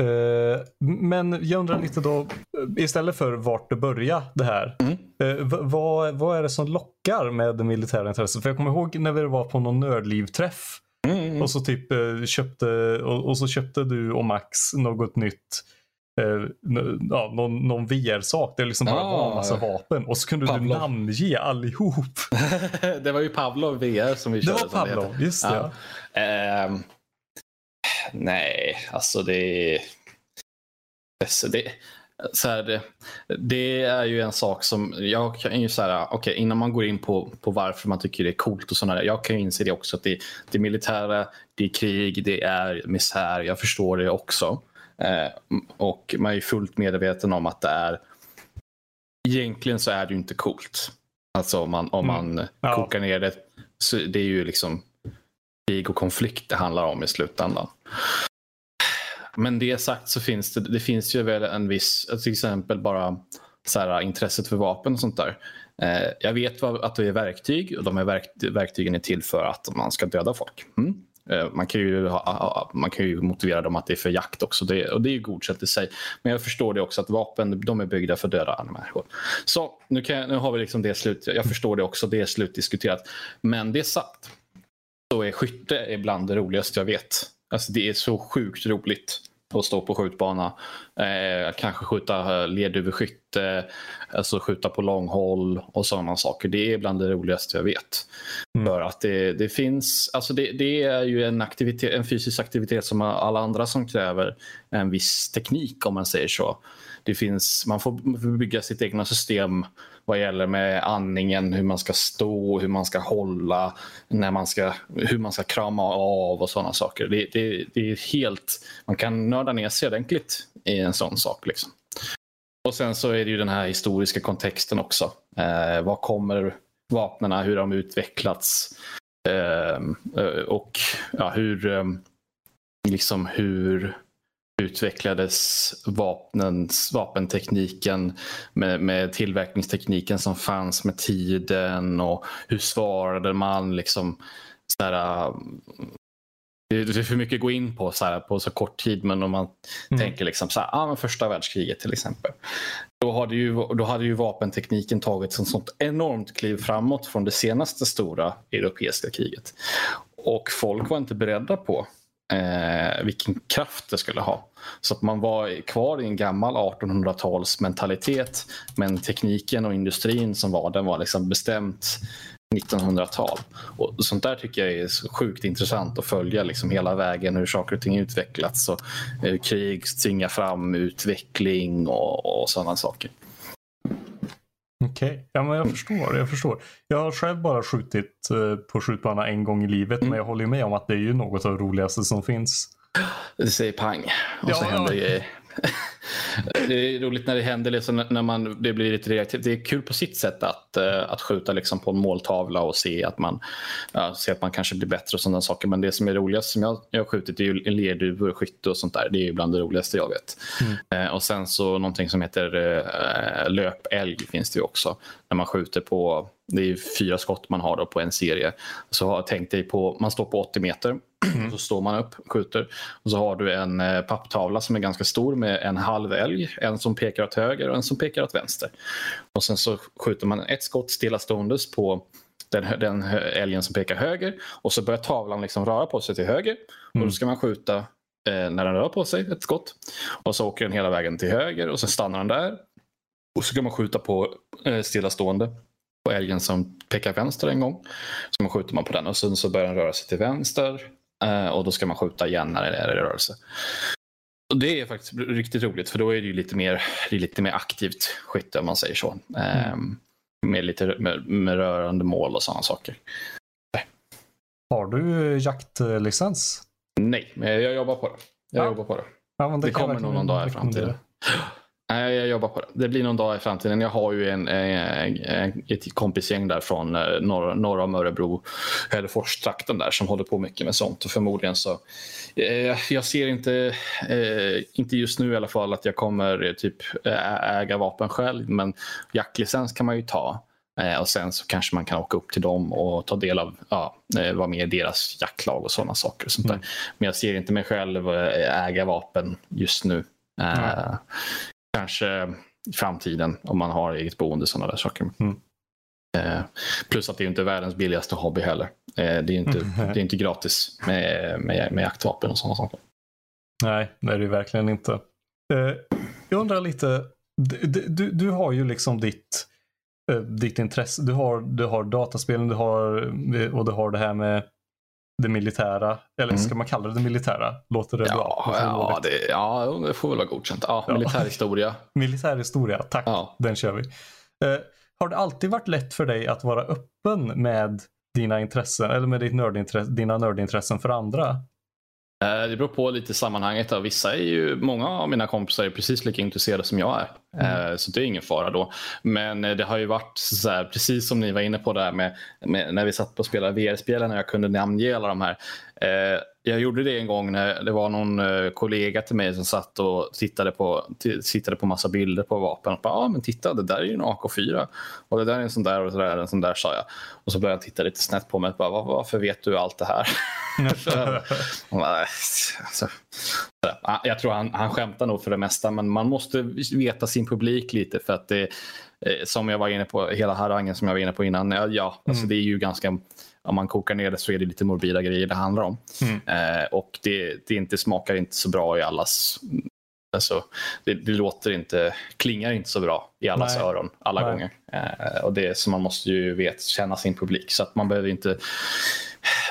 Uh, men jag undrar lite då, eh, istället för vart det börjar det här. Mm. Uh, vad, vad är det som lockar med det militära intresset? För jag kommer ihåg när vi var på någon nördlivträff. Mm, mm. Och så typ uh, köpte, och, så köpte du och Max något nytt. ja, någon, någon VR-sak. Det liksom bara var en massa vapen. Och så kunde Pavlov. du namnge allihop. det var ju Pavlov VR som vi körde. Det var Pavlov, just det. Ja. Ehm, nej, alltså det är... Det, så här, det är ju en sak som jag kan ju säga, okay, innan man går in på, på varför man tycker det är coolt och sådana Jag kan ju inse det också att det, det är militära, det är krig, det är misär. Jag förstår det också. Eh, och man är fullt medveten om att det är egentligen så är det ju inte coolt. Alltså om man, om man mm. ja. kokar ner det så det är ju liksom krig och konflikt det handlar om i slutändan. Men det sagt så finns det, det finns ju väl en viss, till exempel bara så här, intresset för vapen och sånt där. Eh, jag vet att det är verktyg och de är verk, verktygen är till för att man ska döda folk. Mm. Eh, man, kan ju ha, man kan ju motivera dem att det är för jakt också det, och det är ju godkänt i sig. Men jag förstår det också att vapen de är byggda för att döda människor. Så nu, kan, nu har vi liksom det slut. Jag förstår det också, det är slutdiskuterat. Men det är sagt så är skytte ibland det roligaste jag vet. Alltså det är så sjukt roligt att stå på skjutbana. Eh, kanske skjuta lerduveskytte, alltså skjuta på långhåll och sådana saker. Det är bland det roligaste jag vet. Mm. För att det, det finns, alltså det, det, är ju en, aktivitet, en fysisk aktivitet som alla andra som kräver en viss teknik om man säger så. Det finns, man får bygga sitt egna system vad gäller med andningen, hur man ska stå, hur man ska hålla, när man ska, hur man ska krama av och sådana saker. Det, det, det är helt, man kan nörda ner sig ordentligt i en sån sak. Liksom. Och sen så är det ju den här historiska kontexten också. Eh, vad kommer vapnen, hur har de utvecklats eh, eh och ja, hur, eh, liksom hur utvecklades vapnens, vapentekniken med, med tillverkningstekniken som fanns med tiden och hur svarade man liksom så här, det är för mycket att gå in på så, här, på så kort tid men om man mm. tänker liksom så här, ah, men första världskriget till exempel. Då hade, ju, då hade ju vapentekniken tagit ett sånt enormt kliv framåt från det senaste stora europeiska kriget. Och folk var inte beredda på eh, vilken kraft det skulle ha. Så att man var kvar i en gammal 1800-tals mentalitet men tekniken och industrin som var den var liksom bestämt 1900-tal. Och sånt där tycker jag är sjukt intressant att följa liksom hela vägen hur saker och ting utvecklats och hur krig tvingar fram utveckling och, och sådana saker. Okej, okay. ja, men jag förstår. Jag förstår. Jag har själv bara skjutit eh, på skjutbana en gång i livet mm. men jag håller med om att det är ju något av det roligaste som finns. Det säger pang och ja, så händer, ja. Det är roligt när det händer, liksom, när man, det blir lite reaktivt. Det är kul på sitt sätt att, uh, att skjuta liksom på en måltavla och se att, man, uh, se att man kanske blir bättre och sådana saker. Men det som är roligast som jag, jag har skjutit är ju lerduvor, skytte och sånt där. Det är ju bland det roligaste jag vet. Mm. Uh, och sen så någonting som heter uh, löpälg finns det ju också. När man skjuter på, det är fyra skott man har då på en serie. Så har tänkt dig på, man står på 80 meter. Så står man upp, skjuter och så har du en eh, papptavla som är ganska stor med en halv älg. En som pekar åt höger och en som pekar åt vänster. Och sen så skjuter man ett skott stillaståendes på den, den älgen som pekar höger och så börjar tavlan liksom röra på sig till höger. Mm. Och då mm. ska man skjuta eh, när den rör på sig, ett skott. Och så åker den hela vägen till höger och så stannar den där. Och så kan man skjuta på eh, stillastående på älgen som pekar vänster en gång. Så skjuter man på den och sen så börjar den röra sig till vänster Eh, och då ska man skjuta igen när det är i rörelse. Och det är faktiskt riktigt roligt för då är det lite mer, det lite mer aktivt skytte om man säger så. Mm. Um, med lite med, med, rörande mål och sådana saker. Har du jaktlicens? Nej, men jag jobbar på det. Jag ja. jobbar på det. Ja, det, det kommer nog någon dag i framtiden. Nej, jag jobbar på det. Det blir någon dag i framtiden. Jag har ju en, en, en ett kompisgäng där från eh, norr, norra om Örebro, Hällefors-trakten där som håller på mycket med sånt. Och förmodligen så, eh, jag ser inte, eh, inte just nu i alla fall att jag kommer eh, typ äga vapen själv. Men jaktlicens kan man ju ta. Eh, och sen så kanske man kan åka upp till dem och ta del av, ja, eh, vara med i deras jaktlag och sådana saker. Och sånt mm. Men jag ser inte mig själv äga vapen just nu. Mm kanske i framtiden om man har eget boende sådana där saker. Mm. Eh, plus att det är inte världens billigaste hobby heller. Eh, det, är inte, mm. det är inte gratis med, med, med jaktvapen och sådana saker. Nej, det är det verkligen inte. Eh, jag undrar lite, du, du, du har ju liksom ditt, ditt intresse. Du har, du har dataspelen du har, och du har det här med det militära. Eller mm. ska man kalla det det militära? Låter det ja, bra? Ja det, ja, det får väl vara godkänt. Ja, ja. Militärhistoria. militärhistoria, tack. Ja. Den kör vi. Uh, har det alltid varit lätt för dig att vara öppen med dina intressen eller med ditt nördintresse, dina nördintressen för andra? Eh, det beror på lite sammanhanget. Vissa är ju, många av mina kompisar är precis lika intresserade som jag är. Mm. Eh, så det är ingen fara då. Men det har ju varit så här, precis som ni var inne på där med, med när vi satt på att spela VR-spelen och jag kunde namnge alla de här. Eh, jag gjorde det en gång när det var någon eh, kollega till mig som satt och tittade på, tittade på massa bilder på vapen. Ja, ah, men titta, det där är ju en AK4. Och det där är en sån där och så där, en sån där, sa jag. Och så började jag titta lite snett på mig. Bara, Varför vet du allt det här? alltså, jag tror han, han skämtar nog för det mesta, men man måste veta sin publik lite för att det, eh, som jag var inne på, hela harangen som jag var inne på innan, ja, alltså mm. det är ju ganska om man kokar ner det så är det lite morbida grejer det handlar om. Mm. Eh, och det, det inte smakar inte så bra i allas... Alltså, det, det, låter inte, klingar inte så bra i allas Nej. öron alla Nej. gånger. Eh, och det så man måste ju vet, känna sin publik. Så att man behöver inte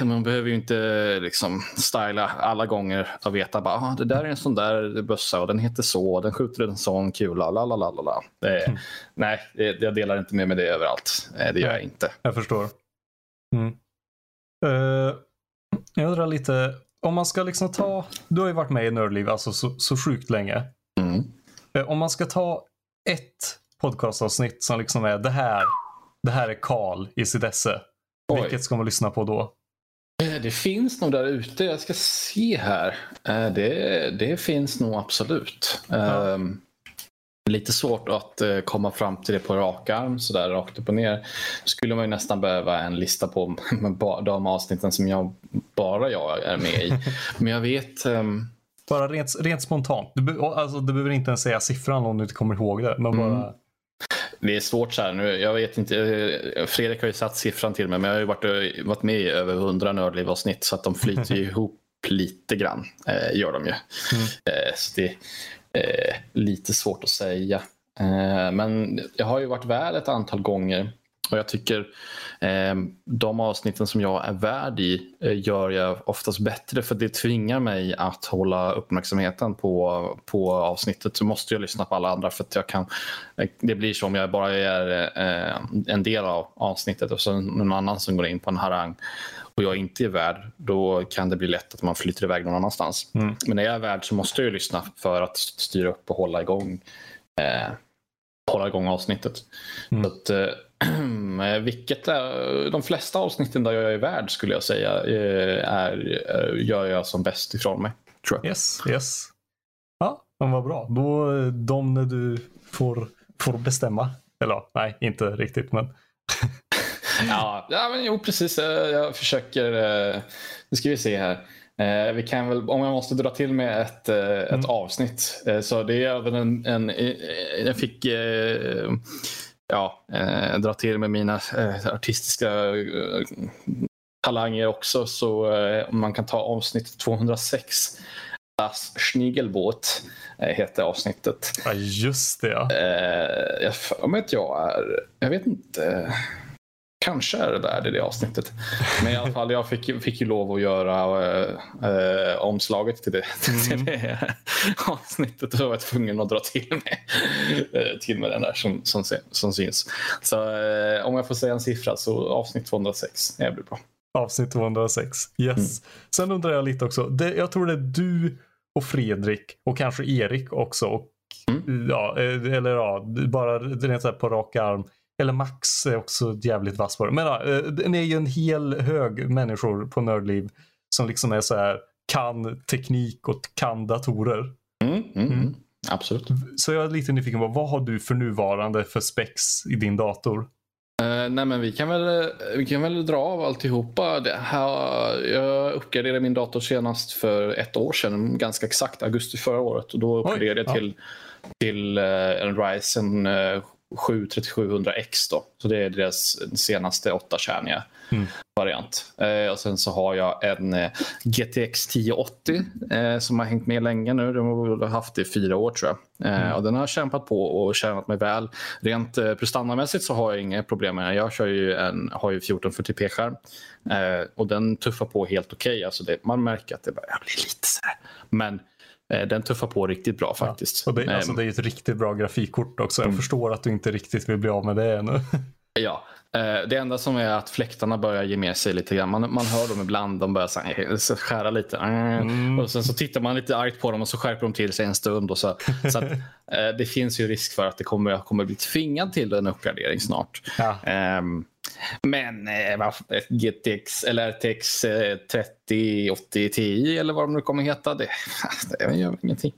man behöver ju inte liksom styla alla gånger och veta bara ah, det där är en sån där bössa och den heter så och den skjuter en sån kula. Lalalala. Det, mm. Nej, det, jag delar inte med mig det överallt. Eh, det gör jag inte. Jag förstår. Mm. Uh, jag undrar lite, om man ska liksom ta, du har ju varit med i Nördliv alltså så, så sjukt länge. Mm. Uh, om man ska ta ett podcastavsnitt som liksom är det här, det här är Karl i sitt esse. Vilket ska man lyssna på då? Eh, det finns nog där ute. Jag ska se här. Det, det finns nog absolut. Ja. Um, lite svårt att uh, komma fram till det på rak arm, sådär rakt upp och ner. skulle man ju nästan behöva en lista på de avsnitten som jag, bara jag är med i. Men jag vet... Um... Bara rent, rent spontant. Du, alltså, du behöver inte ens säga siffran om du inte kommer ihåg det. Men bara... Mm. Det är svårt så här nu. Jag vet inte. Eh, Fredrik har ju satt siffran till mig, men jag har ju varit, eh, varit med i över hundra nördliv-avsnitt så att de flyter ihop lite grann. Eh, gör de ju. Mm. Eh, så det, Eh, lite svårt att säga. Eh, men jag har ju varit väl ett antal gånger Och jag tycker eh, de avsnitten som jag är värd i eh, gör jag oftast bättre för det tvingar mig att hålla uppmärksamheten på, på avsnittet. Så måste jag lyssna på alla andra för att jag kan, eh, det blir så om jag bara är eh, en del av avsnittet och så någon annan som går in på en harang och jag inte är värd, då kan det bli lätt att man flyttar iväg någon annanstans. Mm. Men när jag är värd så måste jag lyssna för att styra upp och hålla igång, eh, hålla igång avsnittet. Mm. Så att, eh, vilket är, de flesta avsnitten där jag är värd skulle jag säga eh, är, eh, gör jag som bäst ifrån mig. Tror jag. Yes, yes. Ja, men vad bra. Då de när du får, får bestämma. Eller nej, inte riktigt men ja, ja men, jo, precis. Jag försöker. Eh, nu ska vi se här. Eh, vi kan väl, om jag måste dra till med ett, eh, ett mm. avsnitt. Så det är även en, en, jag fick ja, dra till med mina artistiska talanger också. Så om man kan ta avsnitt 206. Das Schniegelbåt heter avsnittet. Ja, just det. Ja. Jag för mig att jag är, jag vet inte kanske är det där i det avsnittet. Men i alla fall, jag fick, fick ju lov att göra äh, omslaget till det, mm. till det avsnittet och var jag tvungen att dra till med, äh, till med den där som, som, som syns. Så äh, om jag får säga en siffra så avsnitt 206 det blir bra. Avsnitt 206, yes. Mm. Sen undrar jag lite också, det, jag tror det är du och Fredrik och kanske Erik också. Och, mm. ja, eller ja, bara rent så här på rak arm eller Max är också jävligt vass på det. Men ja, eh, ni är ju en hel hög människor på Nördliv som liksom är så här kan teknik och kan datorer. Mm, mm, mm. Absolut. Så jag är lite nyfiken på vad har du för nuvarande för spex i din dator? Uh, nej men vi kan, väl, vi kan väl dra av alltihopa. Det här, jag uppgraderade min dator senast för ett år sedan, ganska exakt augusti förra året. Och då uppgraderade jag till, till uh, en Ryzen uh, 73700X då. Så det är deras senaste 8-kärniga mm. variant. Eh, och sen så har jag en eh, GTX 1080 eh, som har hängt med länge nu. De har haft det i fyra år tror jag. Eh, mm. Och den har kämpat på och tjänat mig väl. Rent eh, prestandamässigt så har jag inga problem med den. Jag kör ju en, har ju 1440p-skärm eh, och den tuffar på helt okej. Okay. Alltså man märker att det börjar bli lite så här. Men den tuffar på riktigt bra faktiskt. Ja, det, alltså, ehm. det är ett riktigt bra grafikkort också. Jag mm. förstår att du inte riktigt vill bli av med det ännu. Ja, eh, det enda som är att fläktarna börjar ge med sig lite grann. Man, man hör dem ibland, de börjar så här, skära lite. Mm. Och sen så tittar man lite argt på dem och så skärper de till sig en stund. Och så så att, eh, det finns ju risk för att det kommer, jag kommer bli tvingad till en uppgradering snart. Ja. Um, men eh, GTX eller RTX eh, 3080 Ti eller vad de nu kommer heta, det, det gör ingenting.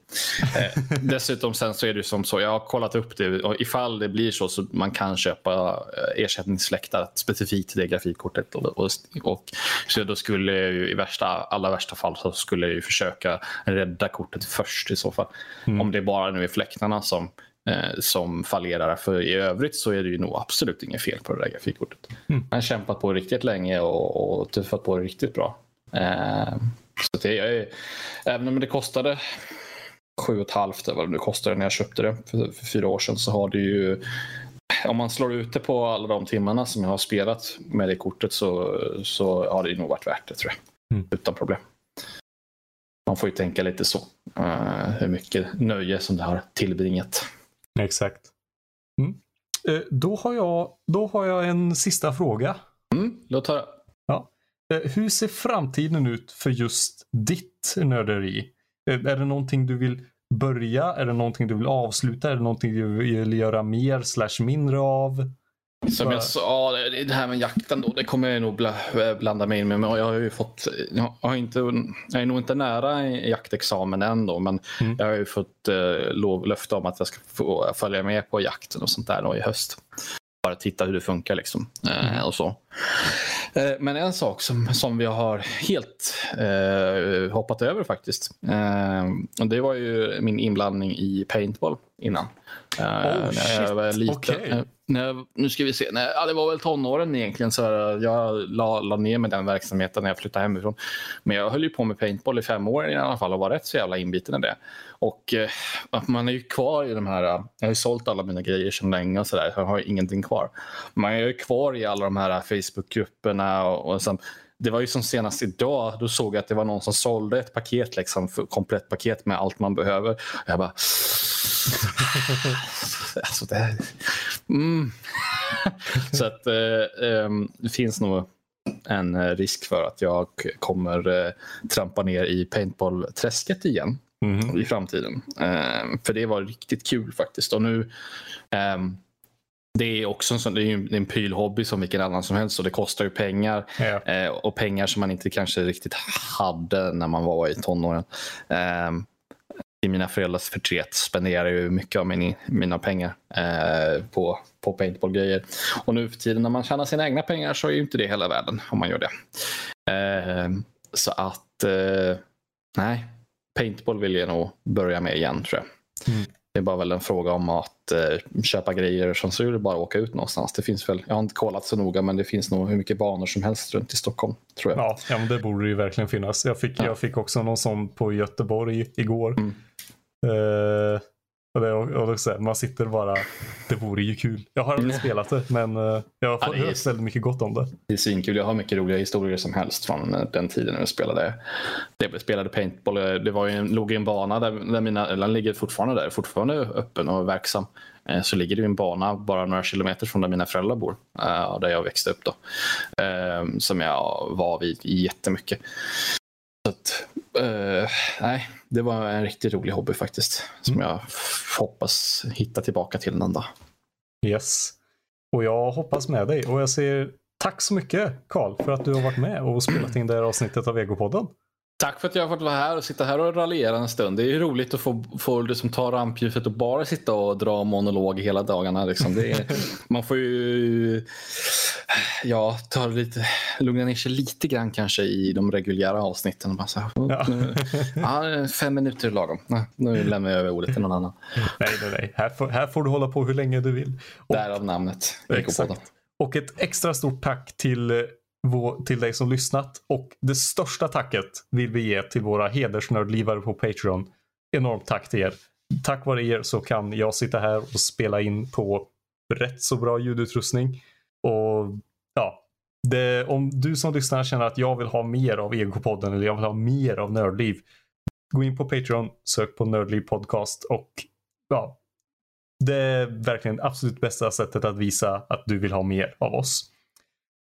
eh, dessutom sen så är det som så, jag har kollat upp det och ifall det blir så så man kan köpa eh, ersättningsfläktar specifikt till det grafikkortet. Och, och, och, så då skulle ju i värsta, alla värsta fall så skulle jag ju försöka rädda kortet först i så fall. Mm. Om det bara nu är fläktarna som eh, som fallerar. För i övrigt så är det ju nog absolut inget fel på det där grafikkortet. Mm. Han har kämpat på riktigt länge och, och tuffat på riktigt bra. Eh, så det, är, även om det kostade sju och ett halvt vad det nu kostade när jag köpte det för, för fyra år sedan så har det ju om man slår ut det på alla de timmarna som jag har spelat med det kortet så, så har det nog varit värt det tror jag. Mm. Utan problem. Man får ju tänka lite så. Uh, hur mycket nöje som det har tillbringat. Exakt. Mm. Eh, då, har jag, då har jag en sista fråga. Mm, låt höra. Ja. Eh, hur ser framtiden ut för just ditt nörderi? Eh, är det någonting du vill börja? Är det någonting du vill avsluta? Är det någonting du vill göra mer slash mindre av? Som jag sa, det här med jakten då, det kommer jag nog blanda mig in med. Men jag har ju fått, jag, har inte, jag är nog inte nära en jaktexamen än då, men mm. jag har ju fått eh, lov, löfte om att jag ska få följa med på jakten och sånt där då i höst. Bara titta hur det funkar liksom. Eh, mm. och så. Eh, men en sak som, som vi har helt eh, hoppat över faktiskt. Eh, och det var ju min inblandning i paintball innan. Oh, när jag var liten. Okay. Eh, när nu ska vi se. När, ja, det var väl tonåren egentligen. Så jag la, la ner med den verksamheten när jag flyttade hemifrån. Men jag höll ju på med paintball i fem år i alla fall och var rätt så jävla inbiten i det. Och eh, man är ju kvar i de här. Jag har ju sålt alla mina grejer sedan länge och så där. Så jag har ingenting kvar. Man är ju kvar i alla de här Facebookgrupperna och, och sen, det var ju som senast idag, då såg jag att det var någon som sålde ett paket, liksom, komplett paket med allt man behöver. Jag bara... alltså det, mm. Så att eh, ehm, det finns nog en eh, risk för att jag kommer eh, trampa ner i paintball-träsket igen mm. i framtiden. Eh, för det var riktigt kul faktiskt. Och nu ehm, det är också en, sån, det är en, en pylhobby som vilken annan som helst och det kostar ju pengar. Ja. Eh, och pengar som man inte kanske riktigt hade när man var i tonåren. Eh, I mina föräldrars förtret spenderar jag mycket av min, mina pengar eh, på, på paintball-grejer. Och nu för tiden när man tjänar sina egna pengar så är ju inte det hela världen om man gör det. Ehm, så att, eh, nej, paintball vill jag nog börja med igen tror jag. Mm. Det är bara väl en fråga om att eh, köpa grejer som så är det bara att åka ut någonstans. Det finns väl, jag har inte kollat så noga men det finns nog hur mycket banor som helst runt i Stockholm. tror jag. Ja, ja men det borde ju verkligen finnas. Jag fick, ja. jag fick också någon sån på Göteborg igår. Mm. Uh, och det, och det, man sitter bara, det vore ju kul. Jag har aldrig spelat det men uh, jag har ja, hört väldigt mycket gott om det. Det är svinkul. Jag har mycket roliga historier som helst från uh, den tiden när jag spelade, det, spelade paintball. Det var en, låg i en bana där, där mina, den ligger fortfarande där, fortfarande öppen och verksam. Så ligger det en bana bara några kilometer från där mina föräldrar bor, där jag växte upp. Då, som jag var vid jättemycket. Så att, uh, nej, det var en riktigt rolig hobby faktiskt. Som mm. jag hoppas hitta tillbaka till någon dag. Yes. Och jag hoppas med dig. Och jag säger tack så mycket Karl för att du har varit med och spelat in det här avsnittet av Egopodden. Tack för att jag har fått vara här och sitta här och raljera en stund. Det är ju roligt att få, få det som tar rampljuset och bara sitta och dra monolog hela dagarna. Liksom. Är, man får ju ja, ta lite, lugna ner sig lite grann kanske i de reguljära avsnitten. Bara så, ja. Nu, ja, fem minuter är lagom. Nu lämnar jag över ordet till någon annan. Nej, nej, nej. Här får, här får du hålla på hur länge du vill. Och, Därav namnet. Exakt. Och ett extra stort tack till till dig som lyssnat och det största tacket vill vi ge till våra hedersnördlivare på Patreon. Enormt tack till er. Tack vare er så kan jag sitta här och spela in på rätt så bra ljudutrustning. Och ja, det, om du som lyssnar känner att jag vill ha mer av Egopodden eller jag vill ha mer av Nördliv. Gå in på Patreon, sök på Nördliv Podcast och ja, det är verkligen absolut bästa sättet att visa att du vill ha mer av oss.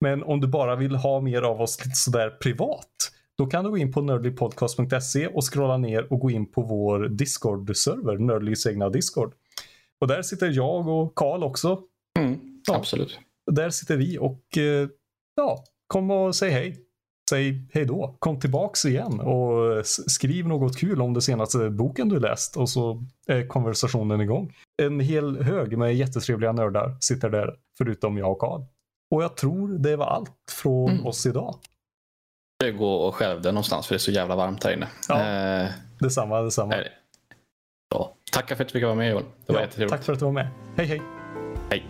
Men om du bara vill ha mer av oss lite sådär privat, då kan du gå in på nördlypodcast.se och scrolla ner och gå in på vår Discord-server, Nördlys egna Discord. Och där sitter jag och Karl också. Mm, ja, absolut. Där sitter vi och eh, ja, kom och säg hej. Säg hej då. Kom tillbaks igen och skriv något kul om den senaste boken du läst och så är konversationen igång. En hel hög med jättetrevliga nördar sitter där, förutom jag och Karl. Och jag tror det var allt från mm. oss idag. Jag går och skälvde någonstans för det är så jävla varmt här inne. Ja, eh, detsamma, detsamma. Tackar för att du fick vara med Joel. Det var ja, Tack för att du var med. Hej hej. Hej.